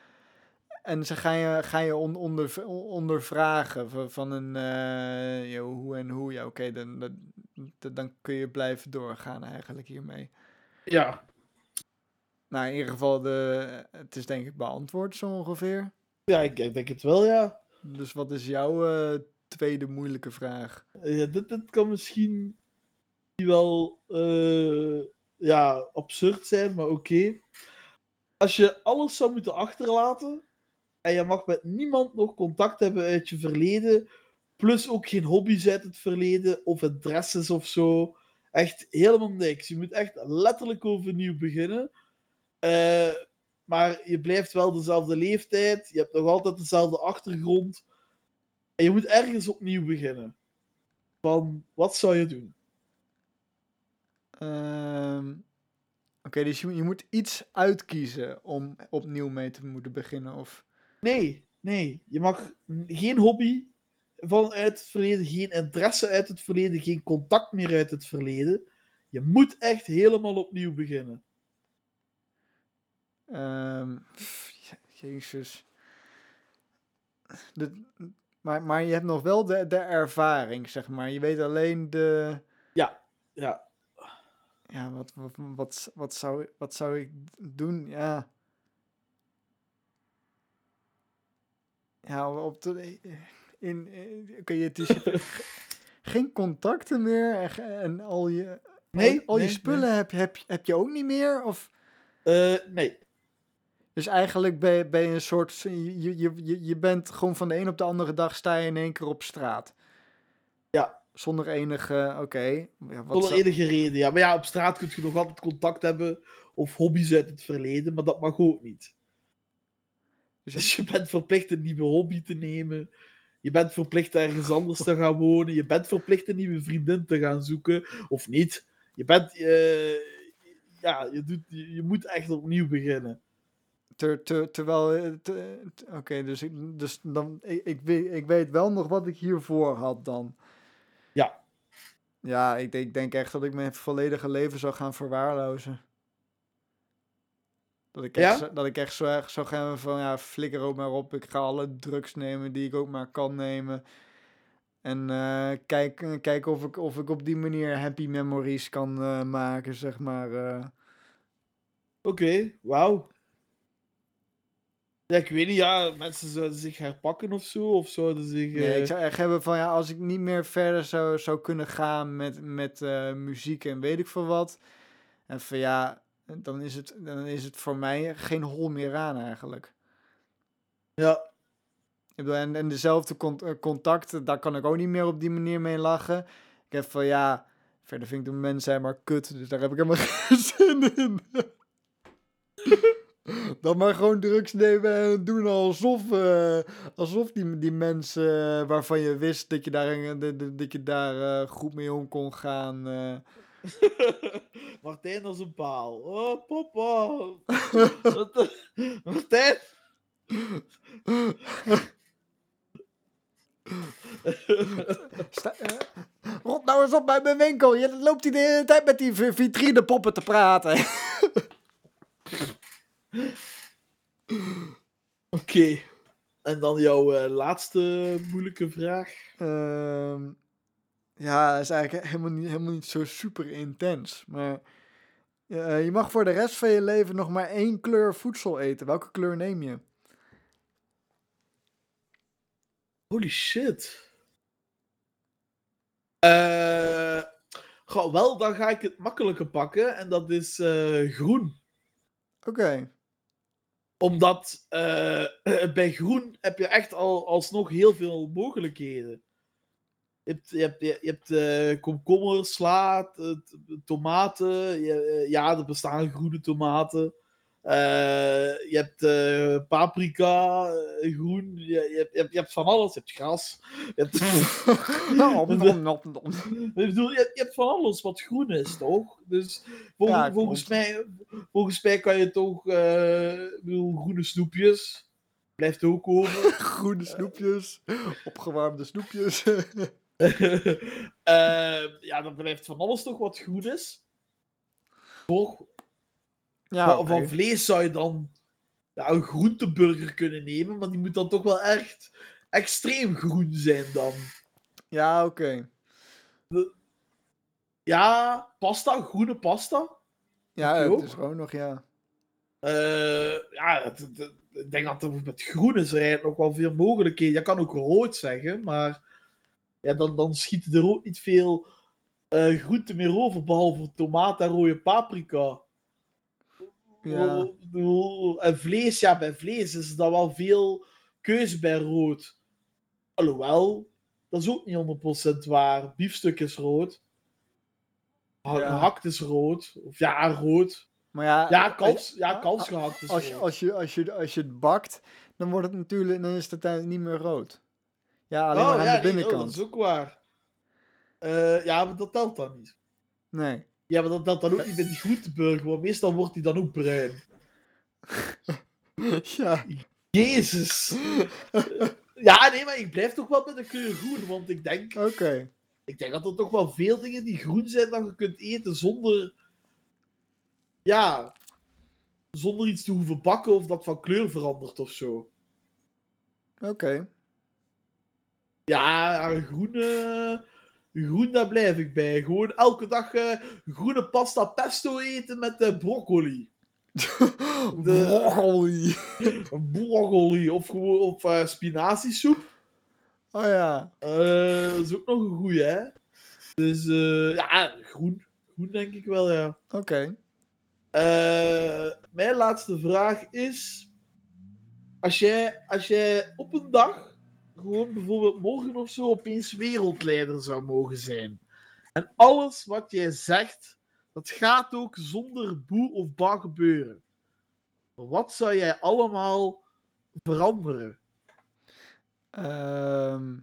en ze gaan je, gaan je on, onder, ondervragen van, een eh, hoe en hoe. Ja, oké, dan, dan, dan kun je blijven doorgaan eigenlijk hiermee. Ja. Nou, in ieder geval, de, het is denk ik beantwoord zo ongeveer. Ja, ik, ik denk het wel, ja. Dus wat is jouw eh, tweede moeilijke vraag? Ja, dit, dit kan misschien wel eh, ja, absurd zijn, maar oké. Als je alles zou moeten achterlaten en je mag met niemand nog contact hebben uit je verleden, plus ook geen hobby's uit het verleden of interesses of zo, echt helemaal niks. Je moet echt letterlijk overnieuw beginnen. Eh, maar je blijft wel dezelfde leeftijd, je hebt nog altijd dezelfde achtergrond. En je moet ergens opnieuw beginnen. Van, wat zou je doen? Ehm, Oké, dus je, je moet iets uitkiezen om opnieuw mee te moeten beginnen. Of... Nee, nee. Je mag geen hobby vanuit het verleden, geen interesse uit het verleden, geen contact meer uit het verleden. Je moet echt helemaal opnieuw beginnen. pff, je- jezus. De, maar, maar je hebt nog wel de, de ervaring, zeg maar. Je weet alleen de... Ja, Ja, wat, wat, wat, wat, zou, wat zou ik doen? Ja. Ja, op de... In, in, oké, het is geen contacten meer en, en al je, Nee, al, al je nee, spullen Heb, je- heb, je- heb je ook niet meer? Of, Eh, nee. dus eigenlijk ben je, ben je een soort... Je, je, je, je bent gewoon van de een op de andere dag sta je in één keer op straat. Ja. Zonder enige... Oké. ja, Zonder zou- enige reden. Ja, maar ja, op straat kun je nog altijd contact hebben of hobby's uit het verleden, maar dat mag ook niet. Dus je bent verplicht een nieuwe hobby te nemen. Je bent verplicht ergens anders te gaan wonen. Je bent verplicht een nieuwe vriendin te gaan zoeken. Of niet. Je bent... eh, ja, je, doet, je, je moet echt opnieuw beginnen. Ter, ter, terwijl. eh, Oké, dus, ik, dus dan. Ik, ik, weet, ik weet wel nog wat ik hiervoor had dan. Ja. Ja, ik, ik denk echt dat ik mijn volledige leven zou gaan verwaarlozen. Dat ik echt, Ja? dat ik echt zo erg zou gaan van ja, flikker ook maar op. Ik ga alle drugs nemen die ik ook maar kan nemen. En eh kijk, eh, kijken of ik, of ik op die manier happy memories kan eh, maken, zeg maar. Oké, wauw. Ja, ik weet niet, ja, mensen zouden zich herpakken of zo, of zouden zich... Nee, ik zou echt hebben van ja, als ik niet meer verder zou, zou kunnen gaan met, met muziek en weet ik veel wat. En van ja, dan is het, dan is het voor mij geen hol meer aan eigenlijk. Ja, Ik bedoel, en, en dezelfde cont- eh, contacten, daar kan ik ook niet meer op die manier mee lachen. Ik heb van ja, verder vind ik de mensen maar kut, dus daar heb ik helemaal geen zin in. Dan maar gewoon drugs nemen en doen alsof, eh, alsof die, die mensen eh, waarvan je wist dat je daar, dat- dat- je daar goed mee om kon gaan. Martijn als een paal. Oh, papa. Martijn. Sta- rot nou eens op bij mijn winkel. Je loopt hier de hele tijd met die vi- vitrinepoppen te praten. Oké. En dan jouw eh, laatste moeilijke vraag. Ehm, ja, dat is eigenlijk helemaal niet, helemaal niet zo super intens. Maar eh, je mag voor de rest van je leven nog maar één kleur voedsel eten. Welke kleur neem je? Holy shit. Eh, goh, wel, dan ga ik het makkelijke pakken. En dat is eh, groen. Oké. Omdat bij groen heb je echt al alsnog heel veel mogelijkheden. Je hebt, je hebt, je hebt eh, komkommers, sla, tomaten. Je- eh, ja, er bestaan groene tomaten. Eh, je hebt paprika, groen, je, je, hebt, je, hebt, van alles. Je hebt gras. Je hebt, ik bedoel, je, hebt- van alles wat groen is, toch? Dus vol- Ja, volgens, mij, volgens mij kan je toch, bedoel, groene snoepjes. Blijft ook over. Groene snoepjes, opgewarmde snoepjes. Eh, ja, dan blijft van alles toch wat groen is. Toch? ja, van, vlees zou je dan ja, een groenteburger kunnen nemen, maar die moet dan toch wel echt extreem groen zijn dan. ja, oké. Ja, pasta, groene pasta. Ja, het ook? is gewoon nog, ja. Eh, ja, het- het- het- ik denk dat er met groen is er eigenlijk nog wel veel mogelijkheden. Je kan ook rood zeggen, maar ja, dan, dan schieten er ook niet veel eh groenten meer over, behalve tomaat en rode paprika. Ja, Ik bedoel, En vlees, ja, bij vlees is er dan wel veel keuze bij rood. Alhoewel, dat is ook niet 100% waar. Biefstuk is rood. Ja. Gehakt is rood. Of ja, rood. maar ja... Ja, als- kans, ja, kalfsgehakt is Als je, rood. als, je, als, je, als je het bakt, dan wordt het natuurlijk, dan is het uiteindelijk niet meer rood. Ja, alleen maar aan Oh, ja, de nee, oh, binnenkant. dat is ook waar. Eh, ja, maar dat telt dan niet. Nee. Ja, maar dat telt dan ook niet bij die groenteburger, want meestal wordt die dan ook bruin. ja, Jezus! ja, nee, maar ik blijf toch wel met de kleur groen, want ik denk, oké. ik denk dat er toch wel veel dingen die groen zijn dat je kunt eten zonder, ja, zonder iets te hoeven bakken of dat van kleur verandert of zo. Oké. Ja, groen, groen, daar blijf ik bij. Gewoon elke dag eh, groene pasta pesto eten met eh, broccoli. De- Broccoli. Broccoli of gewoon of eh, spinaziesoep. Oh ja. Dat is ook nog een goeie, hè? Dus eh, ja, groen. Groen denk ik wel, ja. Oké. Mijn laatste vraag is: als jij, als jij op een dag, gewoon bijvoorbeeld morgen of zo, opeens wereldleider zou mogen zijn. En alles wat jij zegt, dat gaat ook zonder boe of ba gebeuren. Wat zou jij allemaal veranderen? Ehm,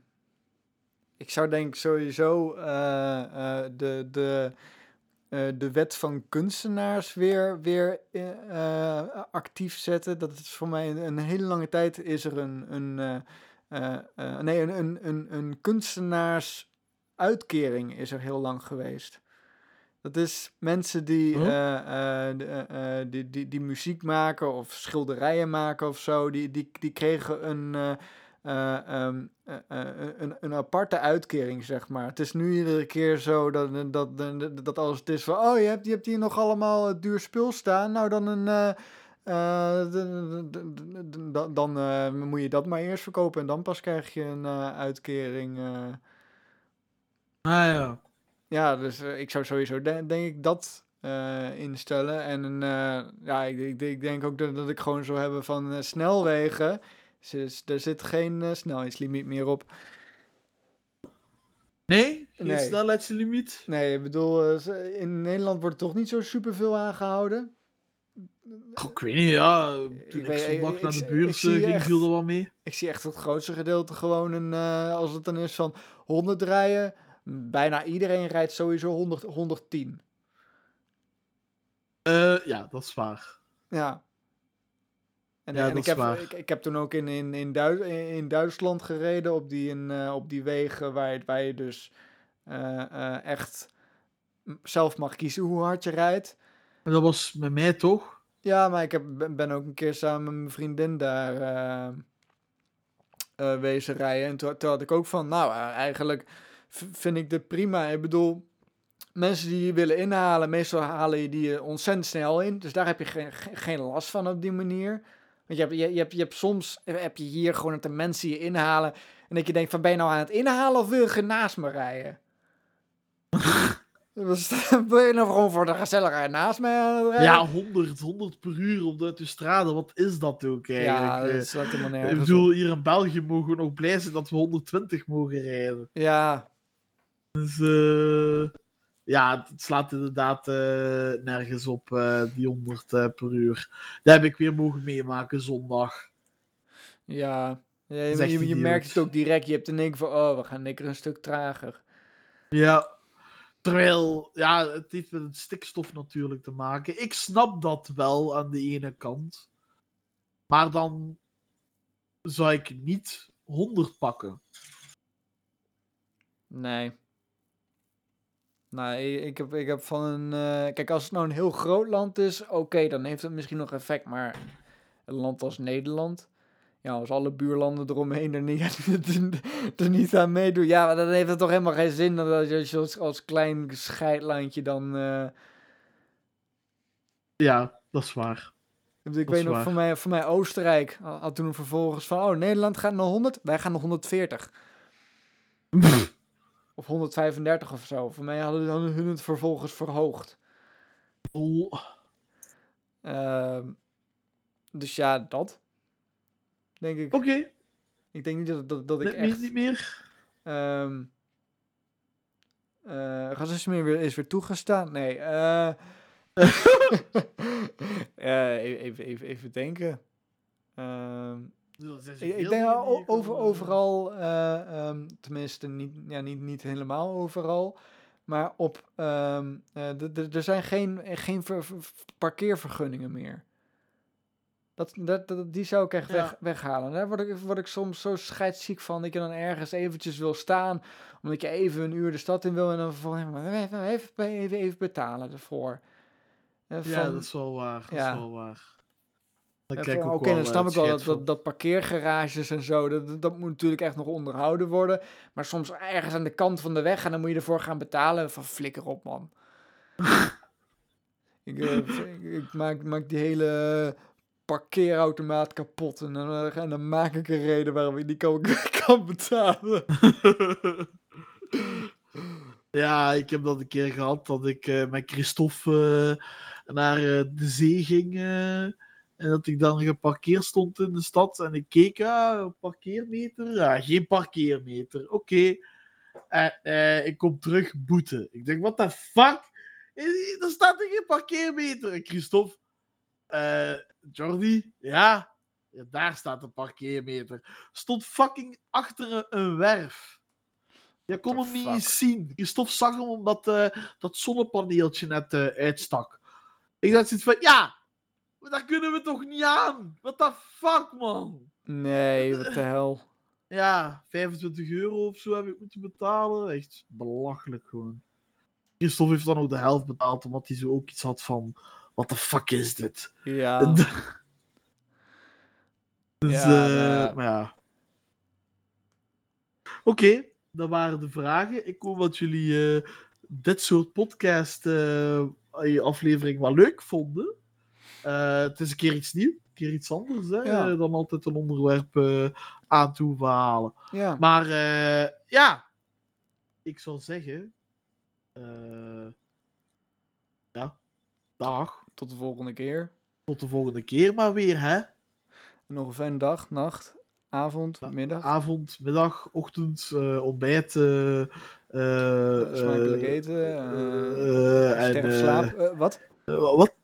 ik zou denk sowieso eh, eh, de, de, eh, de wet van kunstenaars weer, weer actief zetten. Dat is voor mij een, een hele lange tijd is er een, een, eh, eh, nee, een, een, een, een kunstenaarsuitkering is er heel lang geweest. Dat is mensen die, Huh? eh, eh, die, die, die muziek maken of schilderijen maken of zo, die, die, die kregen een, eh, eh, ehm, eh, eh, een, een aparte uitkering, zeg maar. Het is nu iedere keer zo dat, dat, dat, dat als het is van, oh, je hebt, je hebt hier nog allemaal duur spul staan, nou dan een... eh, dan eh, moet je dat maar eerst verkopen en dan pas krijg je een eh, uitkering. Ah ja. Ja, dus ik zou sowieso de- denk ik dat instellen. En ja, ik, ik, ik denk ook dat, dat ik gewoon zou hebben van snelwegen. Dus, er zit geen snelheidslimiet meer op. Nee? Geen Nee. snelheidslimiet? Nee, ik bedoel, in Nederland wordt toch niet zo superveel aangehouden. Goh, ik weet niet, ja. Toen Ik ik, weet- zondag ik- naar ik- de ik beurs zie eh, ging, echt- viel er wel mee. Ik zie echt het grootste gedeelte gewoon een, eh, als het dan is van 100 rijden. Bijna iedereen rijdt sowieso 100, 110. Eh, ja, dat is waar. Ja. En, Ja, en ik, heb, ik, ik heb toen ook in, in, in, Duits, in Duitsland gereden op die, in, eh, op die wegen waar je, waar je dus eh, eh, echt zelf mag kiezen hoe hard je rijdt. En dat was met mij toch? Ja, maar ik heb, ben, ook een keer samen met mijn vriendin daar eh, wezen rijden. En toen, had ik ook van, nou, eh, eigenlijk vind ik dit prima. Ik bedoel, mensen die je willen inhalen, meestal halen je die ontzettend snel in. Dus daar heb je geen, geen, last van op die manier. Want je hebt, je, je hebt, je hebt soms, heb je hier gewoon dat de mensen je inhalen. En dat je denkt van, ben je nou aan het inhalen of wil je naast me rijden? Dus, ben je nou gewoon voor de gezelligheid naast mij aan het rijden? Ja, 100, 100 per uur op de autostrade. Wat is dat ook eigenlijk? Ja, dat Eh, is helemaal ik nergens op. bedoel, hier in België mogen we nog blij zijn dat we 120 mogen rijden. Ja, Dus, eh ja, het slaat inderdaad eh, nergens op, die 100 eh, per uur. Dat heb ik weer mogen meemaken zondag. Ja, ja je, je, je merkt het ook direct. Je hebt in één keer van, oh, we gaan lekker een stuk trager. Ja. Terwijl, ja, het heeft met het stikstof natuurlijk te maken. Ik snap dat wel aan de ene kant. Maar dan zou ik niet 100 pakken. Nee. Nou, ik heb, ik heb van een... eh, kijk, als het nou een heel groot land is, oké, dan heeft het misschien nog effect. Maar een land als Nederland... Ja, als alle buurlanden eromheen er niet, er niet aan meedoen... Ja, dan heeft het toch helemaal geen zin dat als je als, als klein scheidlandje dan... eh, Ja, dat is waar. ik Dat weet nog, waar. voor mij, voor mij Oostenrijk had toen vervolgens van... Oh, Nederland gaat naar 100, wij gaan naar 140. Of 135 of zo. Voor mij hadden, hadden hun het vervolgens verhoogd. Ehm, dus ja, dat. Denk ik. Oké, Ik denk niet dat, dat, dat ik net echt... niet meer. eh, racisme is weer, is weer toegestaan. Nee. eh eh, even, even, even denken. Ehm, ik, ik denk over, overal, ehm, tenminste niet, ja, niet, niet helemaal overal, maar op, d- er zijn geen, geen ver- ver- parkeervergunningen meer. Dat, dat, dat, die zou ik echt weg, weghalen. Daar word ik, word ik soms zo scheidsziek van dat je dan ergens eventjes wil staan, omdat je even een uur de stad in wil en dan maar even, even, even, even betalen ervoor. Eh, Ja, van- dat is wel waar. Dat ja. is wel waar. Van, Oké, dan wel, snap eh, ik wel dat, van. dat, dat parkeergarages en zo, dat, dat- moet natuurlijk echt nog onderhouden worden. Maar soms ergens aan de kant van de weg en dan moet je ervoor gaan betalen. Van flikker op, man. ik, eh, ik, ik maak, maak die hele parkeerautomaat kapot en dan, eh, en dan maak ik een reden waarom ik die kan, kan betalen. Ja, ik heb dat een keer gehad dat ik eh, met Christophe eh, naar de zee ging. en dat ik dan geparkeerd stond in de stad. En ik keek, ja, parkeermeter. Ja, geen parkeermeter. Oké. En eh, ik kom terug, boete. Ik denk, what the fuck? Er staat er geen parkeermeter. En Christophe, eh, Jordi, ja, ja, daar staat een parkeermeter. Stond fucking achter een, werf. Je kon the hem niet eens zien. Christophe zag hem omdat eh, dat zonnepaneeltje net eh, uitstak. Ik dacht zoiets van, ja, maar daar kunnen we toch niet aan? What the fuck, man? Nee, wat de hel. Ja, 25 euro of zo heb ik moeten betalen. Echt belachelijk gewoon. Christophe heeft dan ook de helft betaald, omdat hij zo ook iets had van, what the fuck is dit? Ja, dus, Ja, eh, nou ja. maar ja. Oké, dat waren de vragen. Ik hoop dat jullie eh, dit soort podcast eh, aflevering wel leuk vonden. Het is een keer iets nieuws, een keer iets anders hè, Ja. dan altijd een onderwerp aan toe halen. ja. Maar eh, ja, ik zou zeggen. eh, ja, dag. Tot de volgende keer. Tot de volgende keer maar weer, hè? Nog een fijne dag, nacht, avond, Ja, middag. Avond, middag, ochtend, eh, ontbijt. Smakelijk eten. en, slaap. wat? wat?